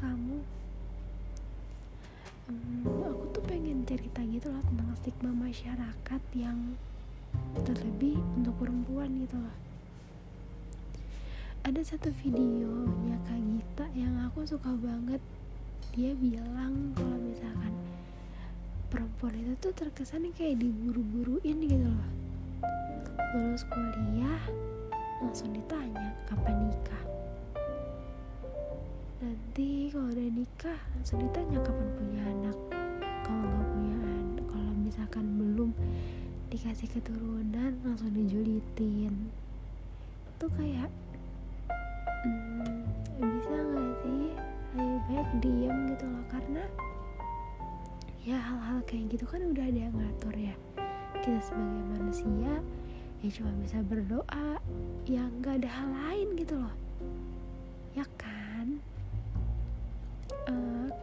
kamu. Um, aku tuh pengen cerita gitu loh tentang stigma masyarakat yang terlebih untuk perempuan gitu loh. Ada satu videonya Kak Gita yang aku suka banget. Dia bilang kalau misalkan perempuan itu tuh terkesan kayak diburu-buruin gitu loh. Lulus kuliah langsung ditanya kapan nikah nanti kalau udah nikah langsung ditanya kapan punya anak. Kalau nggak punya anak kalau misalkan belum dikasih keturunan langsung dijulitin. Itu kayak hmm, bisa nggak sih? Lebih baik diem gitu loh karena ya hal-hal kayak gitu kan udah ada yang ngatur ya. Kita sebagai manusia ya cuma bisa berdoa. Ya nggak ada hal lain gitu loh. Ya kan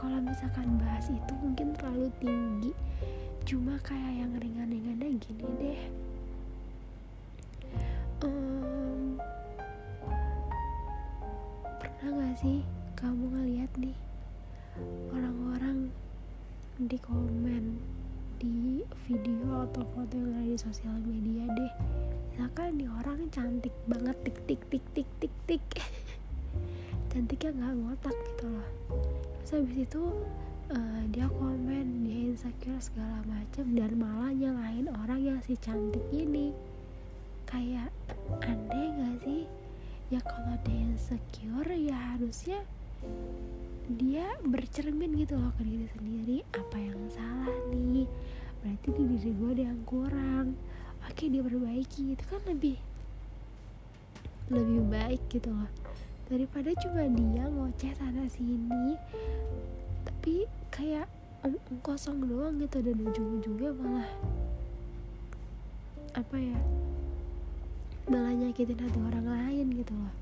kalau misalkan bahas itu mungkin terlalu tinggi. Cuma kayak yang ringan-ringannya gini deh. Um, pernah gak sih kamu ngeliat nih orang-orang di komen di video atau foto yang ada di sosial media deh? Misalkan nih orang cantik banget tik tik tik tik tik tik. Cantiknya nggak ngotak gitu loh terus habis itu uh, dia komen dia insecure segala macam dan malah nyalahin orang yang si cantik ini. Kayak aneh gak sih? Ya kalau dia insecure ya harusnya dia bercermin gitu loh ke diri sendiri. Apa yang salah nih? Berarti di diri gue ada yang kurang. Oke diperbaiki itu kan lebih lebih baik gitu loh daripada cuma dia ngoceh sana sini. Tapi kayak kosong doang gitu dan ujung-ujungnya malah apa ya malah nyakitin hati orang lain gitu loh.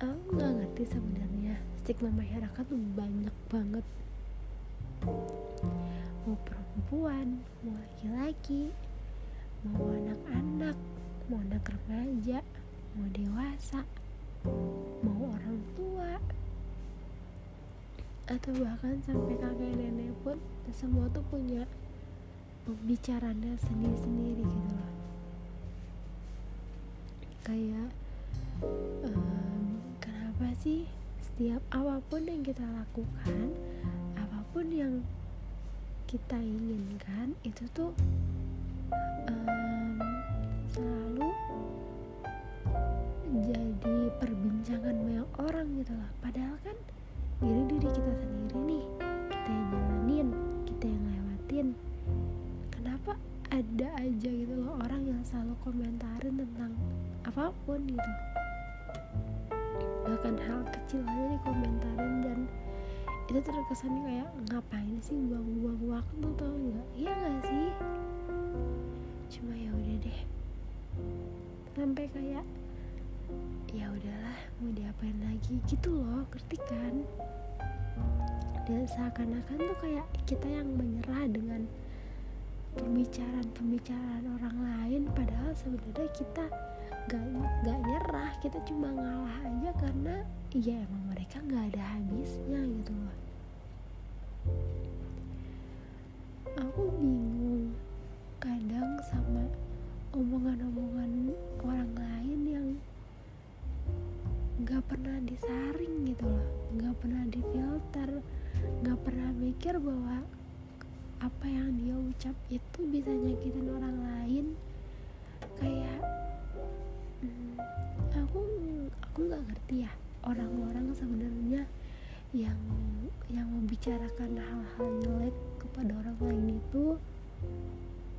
Aku nggak ngerti sebenarnya stigma masyarakat tuh banyak banget. Mau perempuan mau laki-laki mau anak-anak mau anak remaja mau dewasa mau orang tua atau bahkan sampai kakek nenek pun semua tuh punya pembicaranya sendiri-sendiri gitu loh. Kayak um, kenapa sih setiap apa pun yang kita lakukan apa pun yang kita inginkan itu tuh um, selalu jadi perbincangan banyak orang gitu loh padahal kan diri diri kita sendiri nih. Kita yang jalanin kita yang lewatin. Kenapa ada aja gitu loh orang yang selalu komentarin tentang apa pun gitu. Bahkan hal kecil aja dikomentarin dan itu terkesan kayak ngapain sih buang-buang waktu tau nggak? Iya nggak sih? Cuma ya udah deh. Sampai kayak ya udahlah mau diapain lagi? Gitu loh ngerti kan? Dan seakan-akan tuh kayak kita yang menyerah dengan pembicaraan-pembicaraan orang lain padahal sebenarnya kita gak, gak nyerah kita cuma ngalah aja karena ya emang mereka gak ada habisnya gitu loh. Aku bingung kadang sama omongan-omongan orang lain gak pernah disaring gitu loh. Gak pernah difilter. Gak pernah mikir bahwa apa yang dia ucap itu bisa nyakitin orang lain. Kayak hmm, aku aku nggak ngerti ya orang-orang sebenarnya yang yang membicarakan hal-hal jelek kepada orang lain itu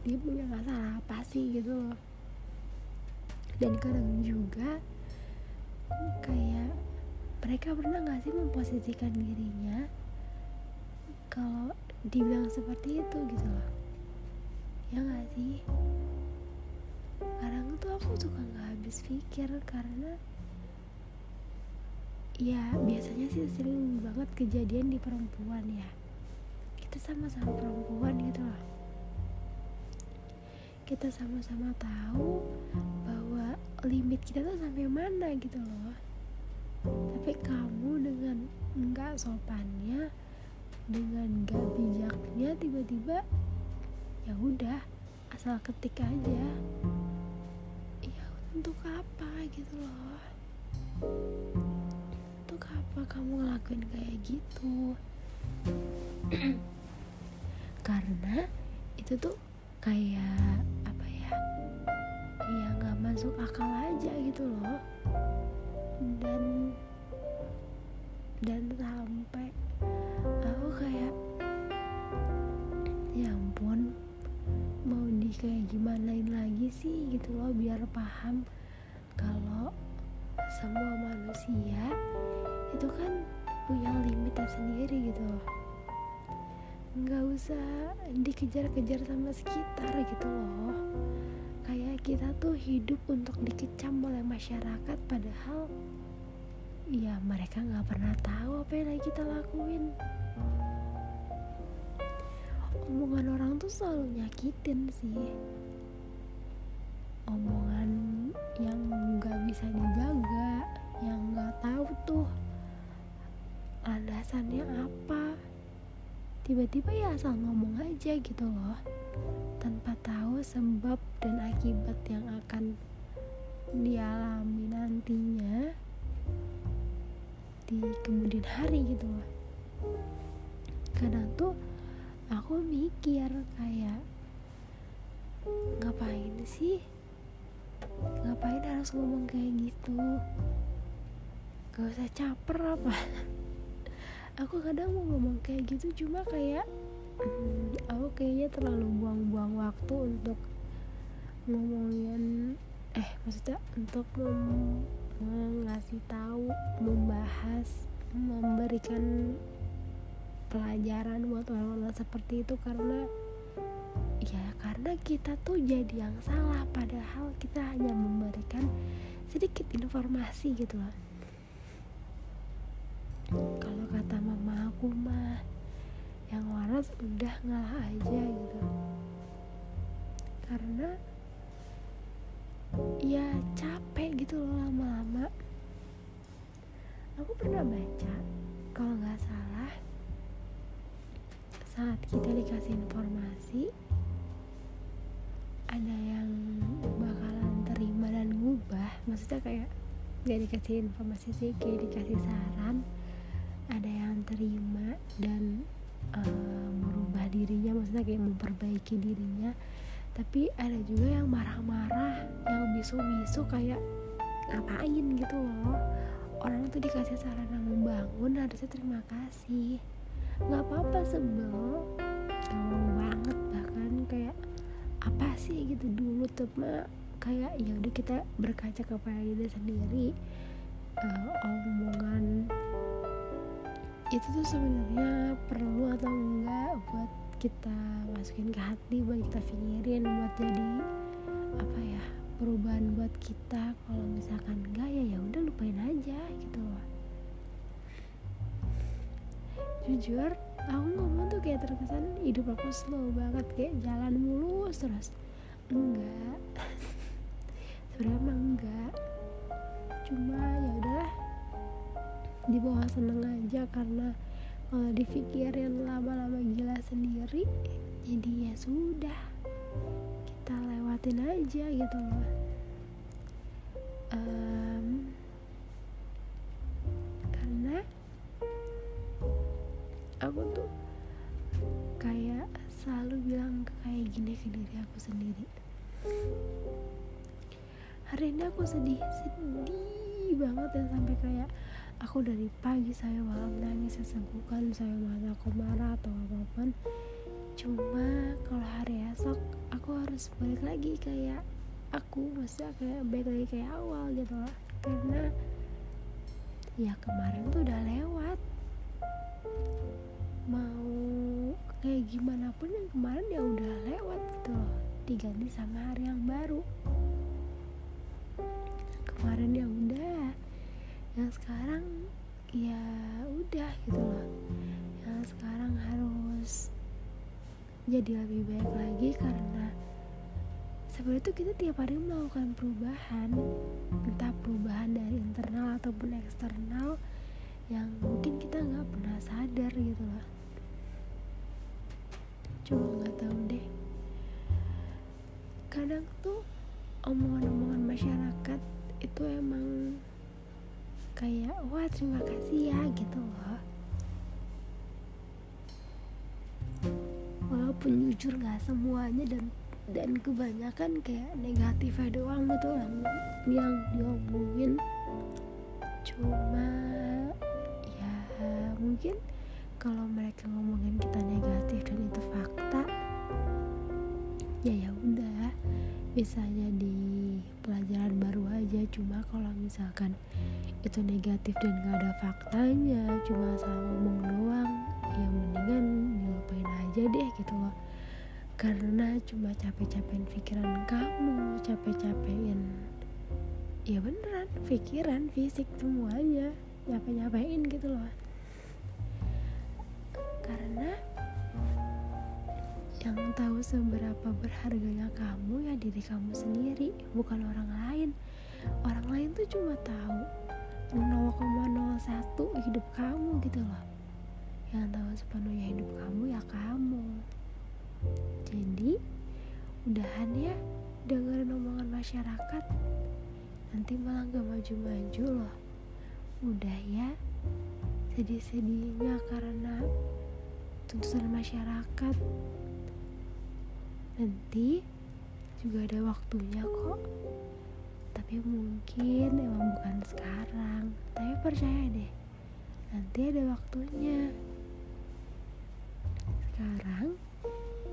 dia punya masalah apa sih gitu loh. Dan kadang juga kayak mereka pernah nggak sih memposisikan dirinya kalau dibilang seperti itu gitu loh? Ya nggak sih? Kadang tuh aku suka nggak habis pikir karena ya biasanya sih sering banget kejadian di perempuan ya. Kita sama-sama perempuan gitu loh. Kita sama-sama tahu bahwa limit kita tuh sampai mana gitu loh. Tapi kamu dengan nggak sopannya dengan gak bijaknya tiba-tiba ya udah asal ketik aja. Ya untuk apa gitu loh. Untuk apa kamu ngelakuin kayak gitu? Karena itu tuh kayak masuk akal aja gitu loh. Dan dan sampai aku kayak ya ampun mau di kayak gimanain lagi sih gitu loh biar paham kalau semua manusia itu kan punya limitnya sendiri gitu loh. Nggak usah dikejar-kejar sama sekitar gitu loh kayak kita tuh hidup untuk dikecam oleh masyarakat padahal ya mereka nggak pernah tahu apa yang kita lakuin. Omongan orang tuh selalu nyakitin sih. Omongan yang nggak bisa dijaga yang nggak tahu tuh landasannya apa tiba-tiba ya asal ngomong aja gitu loh. Tanpa tahu sebab dan akibat yang akan dialami nantinya di kemudian hari gitu loh. Kadang tuh aku mikir kayak ngapain sih? Ngapain harus ngomong kayak gitu? Gak usah caper apa aku kadang mau ngomong kayak gitu cuma kayak aku kayaknya terlalu buang-buang waktu untuk ngomongin eh maksudnya untuk mem ngasih tahu membahas memberikan pelajaran buat orang-orang seperti itu karena ya karena kita tuh jadi yang salah padahal kita hanya memberikan sedikit informasi gitu loh. Kalau kata aku mah yang waras udah ngalah aja gitu. Karena ya capek gitu loh lama-lama. Aku pernah baca kalau nggak salah saat kita dikasih informasi ada yang bakalan terima dan ngubah. Maksudnya kayak gak dikasih informasi sih kayak dikasih saran terima dan uh, merubah dirinya maksudnya kayak memperbaiki dirinya. Tapi ada juga yang marah-marah yang bisu-bisu kayak ngapain gitu loh. Orang tuh dikasih saran yang membangun harusnya terima kasih. Nggak apa-apa sebel ngomong banget bahkan kayak apa sih? gitu dulu tuh kayak ya udah kita berkaca kepada diri sendiri uh, omongan itu tuh sebenarnya perlu atau enggak buat kita masukin ke hati buat kita pikirin buat jadi apa ya perubahan buat kita. Kalau misalkan enggak ya ya udah lupain aja gitu loh. Jujur aku ngomong tuh kayak terkesan hidup aku slow banget kayak jalan mulus terus. Enggak aja karena kalau dipikirin lama-lama gila sendiri jadi ya sudah kita lewatin aja gitu loh. Um, karena aku tuh kayak selalu bilang kayak gini ke diri aku sendiri. Hari ini aku sedih sedih banget ya sampai kayak aku dari pagi saya malam nangis sesenggukan saya marah aku marah atau apa pun. Cuma kalau hari esok aku harus balik lagi kayak aku maksudnya kayak balik lagi kayak awal gitu loh. Karena ya kemarin tuh udah lewat. Mau kayak gimana pun yang kemarin ya udah lewat gitu loh. Diganti sama hari yang baru. Kemarin ya udah yang sekarang ya udah gitu loh. Yang sekarang harus jadi lebih baik lagi karena sebenarnya tuh kita tiap hari melakukan perubahan entah perubahan dari internal ataupun eksternal yang mungkin kita nggak pernah sadar gitu loh. Cuma nggak tahu deh. Kadang tuh omongan-omongan masyarakat itu emang kayak wah terima kasih ya gitu loh. Walaupun jujur gak semuanya dan dan kebanyakan kayak negatifnya doang gitu lah yang diomongin cuma ya mungkin kalau mereka ngomongin kita negatif dan itu fakta ya ya udah. Bisa jadi pelajaran baru aja. Cuma kalau misalkan itu negatif dan gak ada faktanya cuma asal ngomong doang. Ya mendingan dilupain aja deh gitu loh. Karena cuma capek-capekin pikiran kamu capek-capekin ya beneran pikiran fisik semuanya. Nyapa-nyapain gitu loh. Karena yang tahu seberapa berharganya kamu ya diri kamu sendiri bukan orang lain. Orang lain tuh cuma tahu 0,01 hidup kamu gitu loh. Yang tahu sepenuhnya hidup kamu ya kamu. Jadi udahan ya dengerin omongan masyarakat nanti malah gak maju-maju loh. Udah ya sedih-sedihnya karena tuntutan masyarakat. Nanti juga ada waktunya kok tapi mungkin emang bukan sekarang. Tapi percaya deh nanti ada waktunya. Sekarang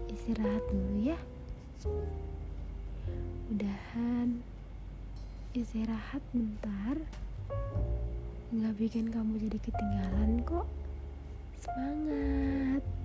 istirahat dulu ya. Udahan istirahat bentar. Nggak bikin kamu jadi ketinggalan kok. Semangat